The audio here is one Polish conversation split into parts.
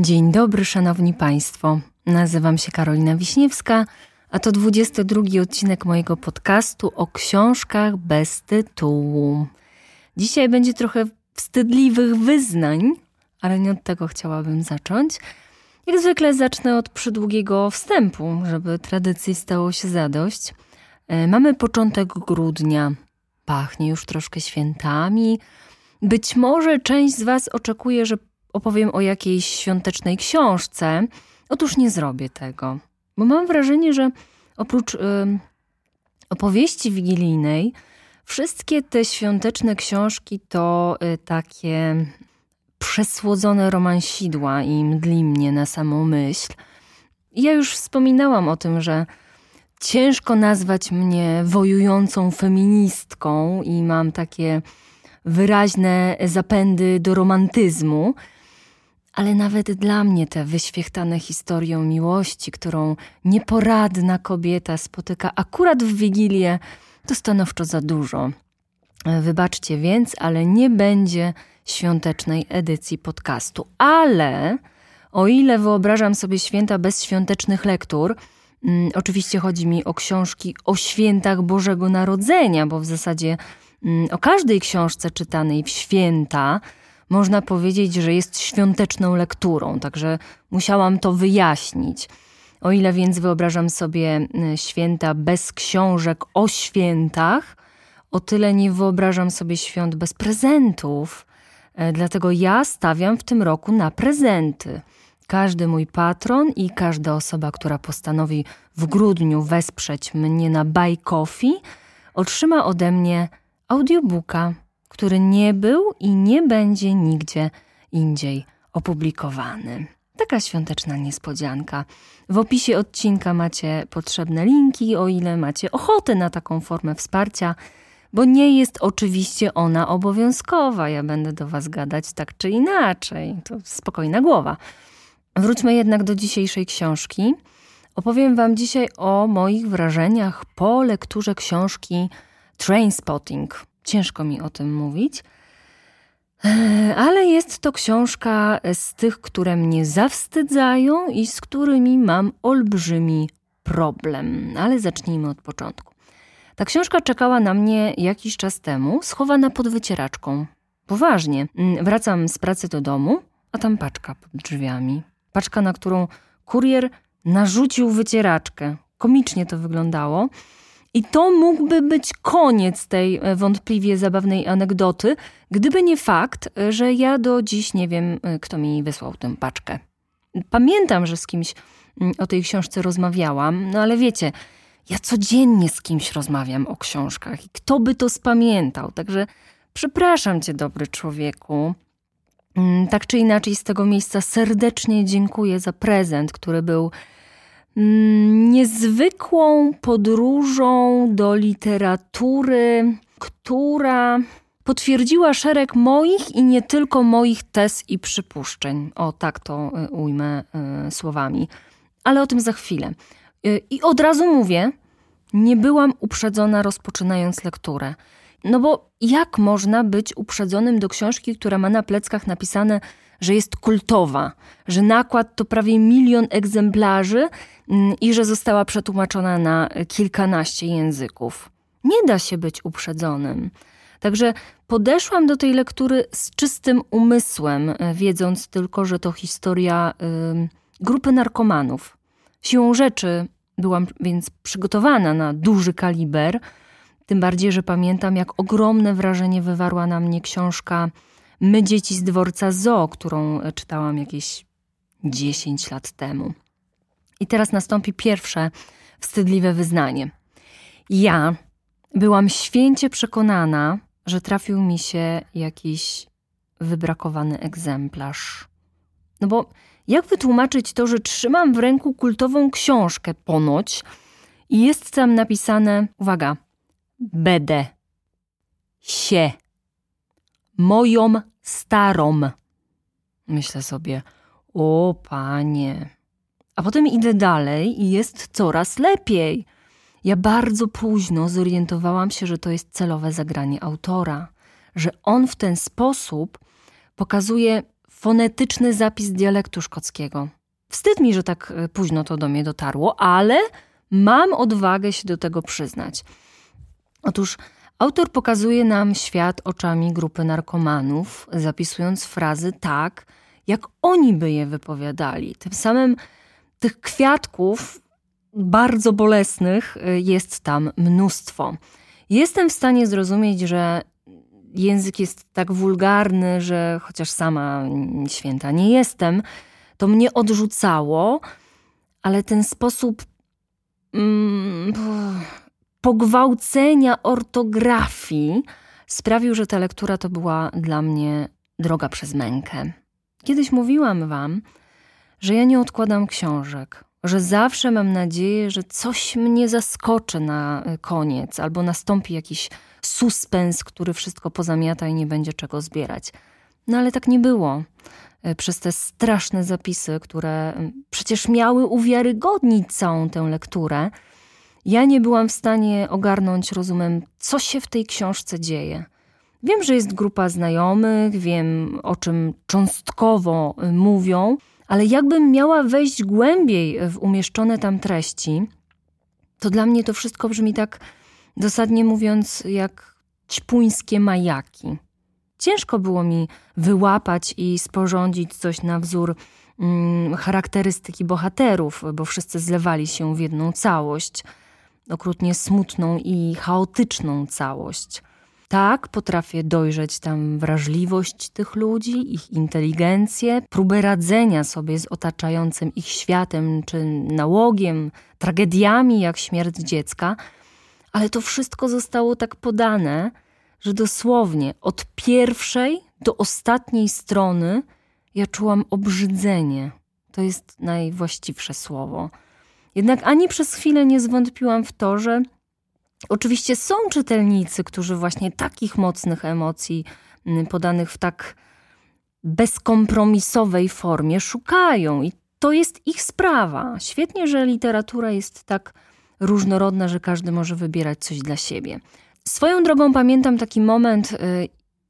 Dzień dobry, szanowni państwo. Nazywam się Karolina Wiśniewska, a to 22 odcinek mojego podcastu o książkach bez tytułu. Dzisiaj będzie trochę wstydliwych wyznań, ale nie od tego chciałabym zacząć. Jak zwykle zacznę od przydługiego wstępu, żeby tradycji stało się zadość. E, mamy początek grudnia. Pachnie już troszkę świętami. Być może część z Was oczekuje, że opowiem o jakiejś świątecznej książce. Otóż nie zrobię tego, bo mam wrażenie, że oprócz y, opowieści wigilijnej, wszystkie te świąteczne książki to y, takie przesłodzone romansidła i mdli mnie na samą myśl. Ja już wspominałam o tym, że ciężko nazwać mnie wojującą feministką i mam takie wyraźne zapędy do romantyzmu, ale nawet dla mnie te wyświechtane historią miłości, którą nieporadna kobieta spotyka akurat w Wigilię, to stanowczo za dużo. Wybaczcie więc, ale nie będzie świątecznej edycji podcastu. Ale o ile wyobrażam sobie święta bez świątecznych lektur, mm, oczywiście chodzi mi o książki o świętach Bożego Narodzenia, bo w zasadzie mm, o każdej książce czytanej w święta można powiedzieć, że jest świąteczną lekturą, także musiałam to wyjaśnić. O ile więc wyobrażam sobie y, święta bez książek o świętach, o tyle nie wyobrażam sobie świąt bez prezentów. E, dlatego ja stawiam w tym roku na prezenty. Każdy mój patron i każda osoba, która postanowi w grudniu wesprzeć mnie na Buy Coffee, otrzyma ode mnie audiobooka który nie był i nie będzie nigdzie indziej opublikowany. Taka świąteczna niespodzianka. W opisie odcinka macie potrzebne linki, o ile macie ochotę na taką formę wsparcia, bo nie jest oczywiście ona obowiązkowa. Ja będę do Was gadać tak czy inaczej. To spokojna głowa. Wróćmy jednak do dzisiejszej książki. Opowiem Wam dzisiaj o moich wrażeniach po lekturze książki Trainspotting Ciężko mi o tym mówić. E, ale jest to książka z tych, które mnie zawstydzają i z którymi mam olbrzymi problem. Ale zacznijmy od początku. Ta książka czekała na mnie jakiś czas temu, schowana pod wycieraczką. Poważnie. Mm, wracam z pracy do domu, a tam paczka pod drzwiami. Paczka, na którą kurier narzucił wycieraczkę. Komicznie to wyglądało. I to mógłby być koniec tej e, wątpliwie zabawnej anegdoty, gdyby nie fakt, e, że ja do dziś nie wiem, e, kto mi wysłał tę paczkę. Pamiętam, że z kimś mm, o tej książce rozmawiałam, no ale wiecie, ja codziennie z kimś rozmawiam o książkach i kto by to spamiętał. Także przepraszam cię, dobry człowieku. Mm, tak czy inaczej, z tego miejsca serdecznie dziękuję za prezent, który był niezwykłą podróżą do literatury, która potwierdziła szereg moich i nie tylko moich tez i przypuszczeń. O, tak to y, ujmę y, słowami. Ale o tym za chwilę. Y, I od razu mówię, nie byłam uprzedzona rozpoczynając lekturę. No bo jak można być uprzedzonym do książki, która ma na pleckach napisane że jest kultowa, że nakład to prawie milion egzemplarzy mm, i że została przetłumaczona na kilkanaście języków. Nie da się być uprzedzonym. Także podeszłam do tej lektury z czystym umysłem, wiedząc tylko, że to historia y, grupy narkomanów. Siłą rzeczy byłam więc przygotowana na duży kaliber, tym bardziej, że pamiętam, jak ogromne wrażenie wywarła na mnie książka My dzieci z dworca Zoo, którą czytałam jakieś 10 lat temu. I teraz nastąpi pierwsze wstydliwe wyznanie. Ja byłam święcie przekonana, że trafił mi się jakiś wybrakowany egzemplarz. No bo jak wytłumaczyć to, że trzymam w ręku kultową książkę ponoć i jest tam napisane, uwaga, BD, sie moją starą. Myślę sobie, o panie. A potem idę dalej i jest coraz lepiej. Ja bardzo późno zorientowałam się, że to jest celowe zagranie autora, że on w ten sposób pokazuje fonetyczny zapis dialektu szkockiego. Wstyd mi, że tak e, późno to do mnie dotarło, ale mam odwagę się do tego przyznać. Otóż autor pokazuje nam świat oczami grupy narkomanów, zapisując frazy tak, jak oni by je wypowiadali. Tym samym tych kwiatków bardzo bolesnych y, jest tam mnóstwo. Jestem w stanie zrozumieć, że język jest tak wulgarny, że chociaż sama święta nie jestem, to mnie odrzucało, ale ten sposób mm, pogwałcenia ortografii sprawił, że ta lektura to była dla mnie droga przez mękę. Kiedyś mówiłam wam, że ja nie odkładam książek, że zawsze mam nadzieję, że coś mnie zaskoczy na y, koniec, albo nastąpi jakiś suspens, który wszystko pozamiata i nie będzie czego zbierać. No ale tak nie było. Y, przez te straszne zapisy, które przecież miały uwiarygodnić całą tę lekturę, ja nie byłam w stanie ogarnąć rozumem, co się w tej książce dzieje. Wiem, że jest grupa znajomych, wiem o czym cząstkowo mówią, ale jakbym miała wejść głębiej w umieszczone tam treści, to dla mnie to wszystko brzmi tak dosadnie mówiąc jak ćpuńskie majaki. Ciężko było mi wyłapać i sporządzić coś na wzór mm, charakterystyki bohaterów, bo wszyscy zlewali się w jedną całość, okrutnie smutną i chaotyczną całość. Tak, potrafię dojrzeć tam wrażliwość tych ludzi, ich inteligencję, próbę radzenia sobie z otaczającym ich światem czy nałogiem, tragediami jak śmierć dziecka, ale to wszystko zostało tak podane, że dosłownie od pierwszej do ostatniej strony ja czułam obrzydzenie. To jest najwłaściwsze słowo. Jednak ani przez chwilę nie zwątpiłam w to, że Oczywiście są czytelnicy, którzy właśnie takich mocnych emocji, mm, podanych w tak bezkompromisowej formie, szukają i to jest ich sprawa. Świetnie, że literatura jest tak różnorodna, że każdy może wybierać coś dla siebie. Swoją drogą pamiętam taki moment y,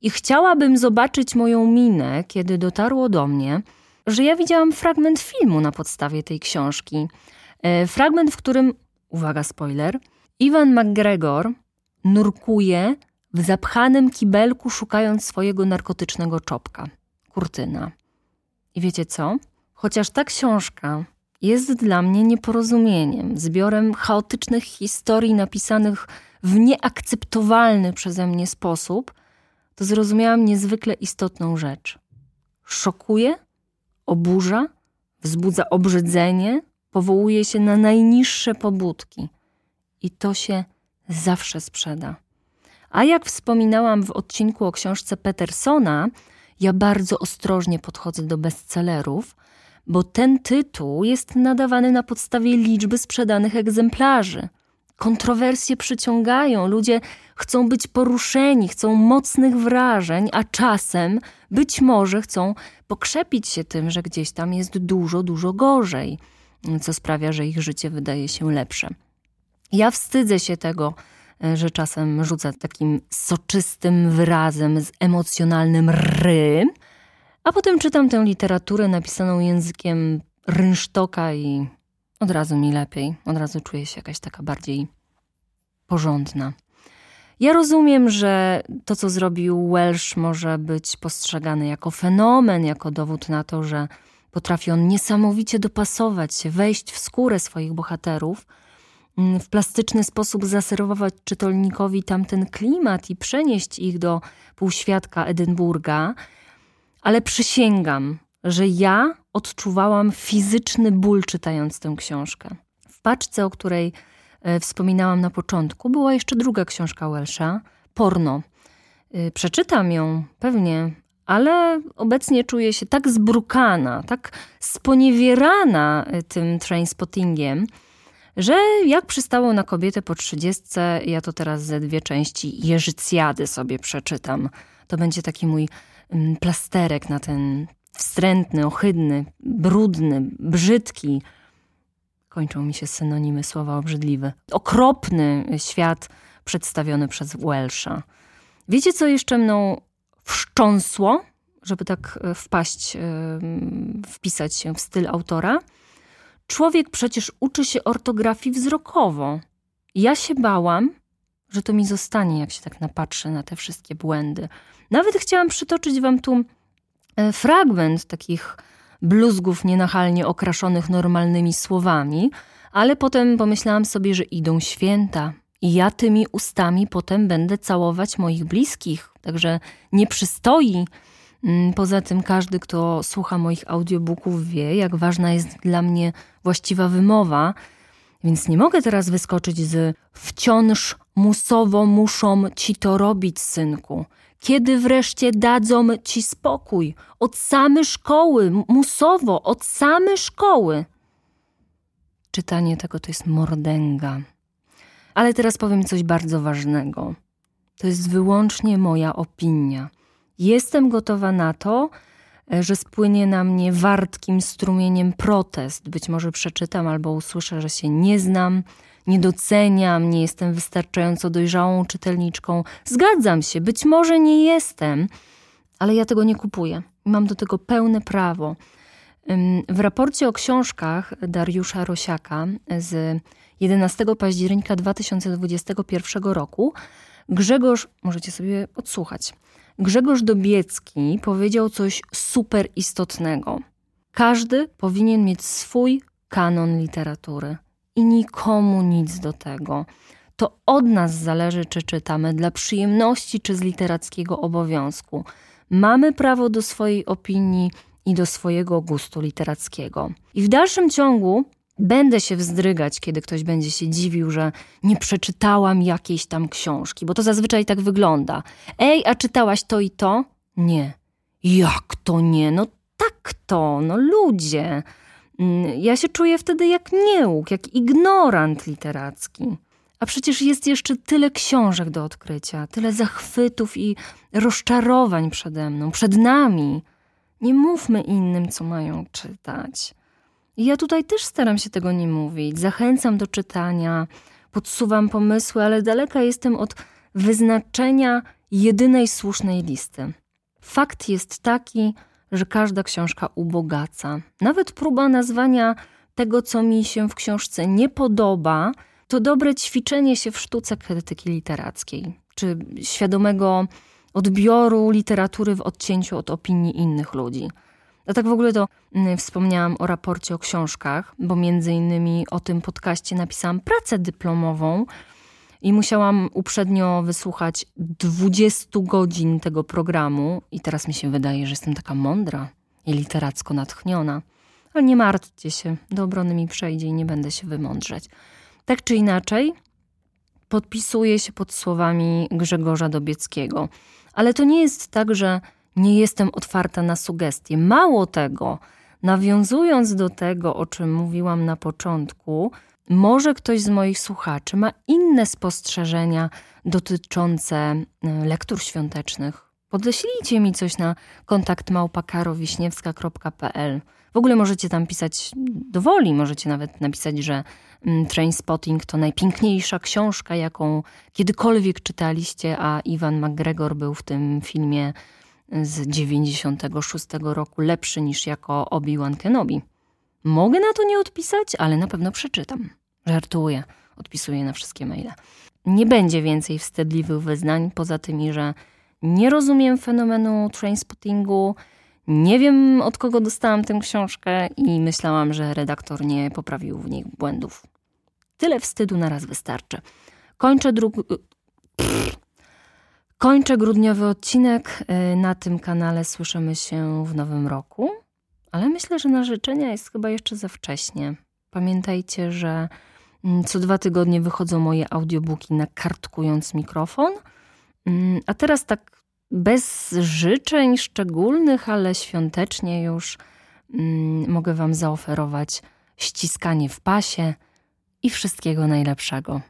i chciałabym zobaczyć moją minę, kiedy dotarło do mnie, że ja widziałam fragment filmu na podstawie tej książki. Y, fragment, w którym, uwaga, spoiler – Iwan McGregor nurkuje w zapchanym kibelku, szukając swojego narkotycznego czopka, kurtyna. I wiecie co? Chociaż ta książka jest dla mnie nieporozumieniem, zbiorem chaotycznych historii napisanych w nieakceptowalny przeze mnie sposób, to zrozumiałam niezwykle istotną rzecz. Szokuje, oburza, wzbudza obrzydzenie, powołuje się na najniższe pobudki – i to się zawsze sprzeda. A jak wspominałam w odcinku o książce Petersona, ja bardzo ostrożnie podchodzę do bestsellerów, bo ten tytuł jest nadawany na podstawie liczby sprzedanych egzemplarzy. Kontrowersje przyciągają, ludzie chcą być poruszeni, chcą mocnych wrażeń, a czasem być może chcą pokrzepić się tym, że gdzieś tam jest dużo, dużo gorzej, co sprawia, że ich życie wydaje się lepsze. Ja wstydzę się tego, e, że czasem rzucę takim soczystym wyrazem z emocjonalnym ry, a potem czytam tę literaturę napisaną językiem rynsztoka i od razu mi lepiej, od razu czuję się jakaś taka bardziej porządna. Ja rozumiem, że to, co zrobił Welsh, może być postrzegane jako fenomen, jako dowód na to, że potrafi on niesamowicie dopasować się, wejść w skórę swoich bohaterów – Mm, w plastyczny sposób zaserwować czytelnikowi tamten klimat i przenieść ich do półświadka Edynburga, ale przysięgam, że ja odczuwałam fizyczny ból czytając tę książkę. W paczce, o której e, wspominałam na początku, była jeszcze druga książka Welsha, Porno. E, przeczytam ją pewnie, ale obecnie czuję się tak zbrukana, tak sponiewierana e, tym trainspottingiem, że jak przystało na kobietę po trzydziestce, ja to teraz ze dwie części Jeżycjady sobie przeczytam. To będzie taki mój mm, plasterek na ten wstrętny, ohydny, brudny, brzydki, kończą mi się synonimy słowa obrzydliwe, okropny świat przedstawiony przez Welsha. Wiecie, co jeszcze mną wstrząsło żeby tak e, wpaść, e, wpisać się w styl autora. Człowiek przecież uczy się ortografii wzrokowo. Ja się bałam, że to mi zostanie, jak się tak napatrzy na te wszystkie błędy. Nawet chciałam przytoczyć wam tu e, fragment takich bluzgów nienachalnie okraszonych normalnymi słowami, ale potem pomyślałam sobie, że idą święta i ja tymi ustami potem będę całować moich bliskich. Także nie przystoi. Mm, poza tym każdy, kto słucha moich audiobooków wie, jak ważna jest dla mnie właściwa wymowa, więc nie mogę teraz wyskoczyć z wciąż musowo muszą ci to robić, synku. Kiedy wreszcie dadzą ci spokój? Od same szkoły, musowo, od same szkoły. Czytanie tego to jest mordęga. Ale teraz powiem coś bardzo ważnego. To jest wyłącznie moja opinia. Jestem gotowa na to, e, że spłynie na mnie wartkim strumieniem protest. Być może przeczytam albo usłyszę, że się nie znam, nie doceniam, nie jestem wystarczająco dojrzałą czytelniczką. Zgadzam się, być może nie jestem, ale ja tego nie kupuję. Mam do tego pełne prawo. W raporcie o książkach Dariusza Rosiaka z 11 października 2021 roku Grzegorz, możecie sobie odsłuchać, Grzegorz Dobiecki powiedział coś super istotnego. Każdy powinien mieć swój kanon literatury i nikomu nic do tego. To od nas zależy, czy czytamy dla przyjemności, czy z literackiego obowiązku. Mamy prawo do swojej opinii i do swojego gustu literackiego. I w dalszym ciągu będę się wzdrygać, kiedy ktoś będzie się dziwił, że nie przeczytałam jakiejś tam książki, bo to zazwyczaj tak wygląda. Ej, a czytałaś to i to? Nie. Jak to nie? No tak to, no ludzie. Mm, ja się czuję wtedy jak nieuk, jak ignorant literacki. A przecież jest jeszcze tyle książek do odkrycia, tyle zachwytów i rozczarowań przede mną, przed nami. Nie mówmy innym, co mają czytać. Ja tutaj też staram się tego nie mówić. Zachęcam do czytania, podsuwam pomysły, ale daleka jestem od wyznaczenia jedynej słusznej listy. Fakt jest taki, że każda książka ubogaca. Nawet próba nazwania tego, co mi się w książce nie podoba, to dobre ćwiczenie się w sztuce krytyki literackiej, czy świadomego odbioru literatury w odcięciu od opinii innych ludzi. A tak w ogóle to mm, wspomniałam o raporcie o książkach, bo między innymi o tym podcaście napisałam pracę dyplomową i musiałam uprzednio wysłuchać 20 godzin tego programu i teraz mi się wydaje, że jestem taka mądra i literacko natchniona. Ale nie martwcie się, do obrony mi przejdzie i nie będę się wymądrzeć. Tak czy inaczej, podpisuję się pod słowami Grzegorza Dobieckiego. Ale to nie jest tak, że nie jestem otwarta na sugestie. Mało tego, nawiązując do tego, o czym mówiłam na początku, może ktoś z moich słuchaczy ma inne spostrzeżenia dotyczące e, lektur świątecznych. Podeślijcie mi coś na kontakt małpakarowiśniewska.pl. W ogóle możecie tam pisać do woli, możecie nawet napisać, że mm, Trainspotting to najpiękniejsza książka, jaką kiedykolwiek czytaliście, a Iwan McGregor był w tym filmie z 96 roku lepszy niż jako Obi-Wan Kenobi. Mogę na to nie odpisać, ale na pewno przeczytam. Żartuję, odpisuję na wszystkie maile. Nie będzie więcej wstydliwych wyznań, poza tymi, że nie rozumiem fenomenu trainspottingu, nie wiem od kogo dostałam tę książkę i myślałam, że redaktor nie poprawił w nich błędów. Tyle wstydu na raz wystarczy. Kończę drugi. Kończę grudniowy odcinek. Y, na tym kanale słyszymy się w nowym roku, ale myślę, że na życzenia jest chyba jeszcze za wcześnie. Pamiętajcie, że mm, co dwa tygodnie wychodzą moje audiobooki na kartkując mikrofon. Mm, a teraz tak bez życzeń szczególnych, ale świątecznie już mm, mogę Wam zaoferować ściskanie w pasie i wszystkiego najlepszego.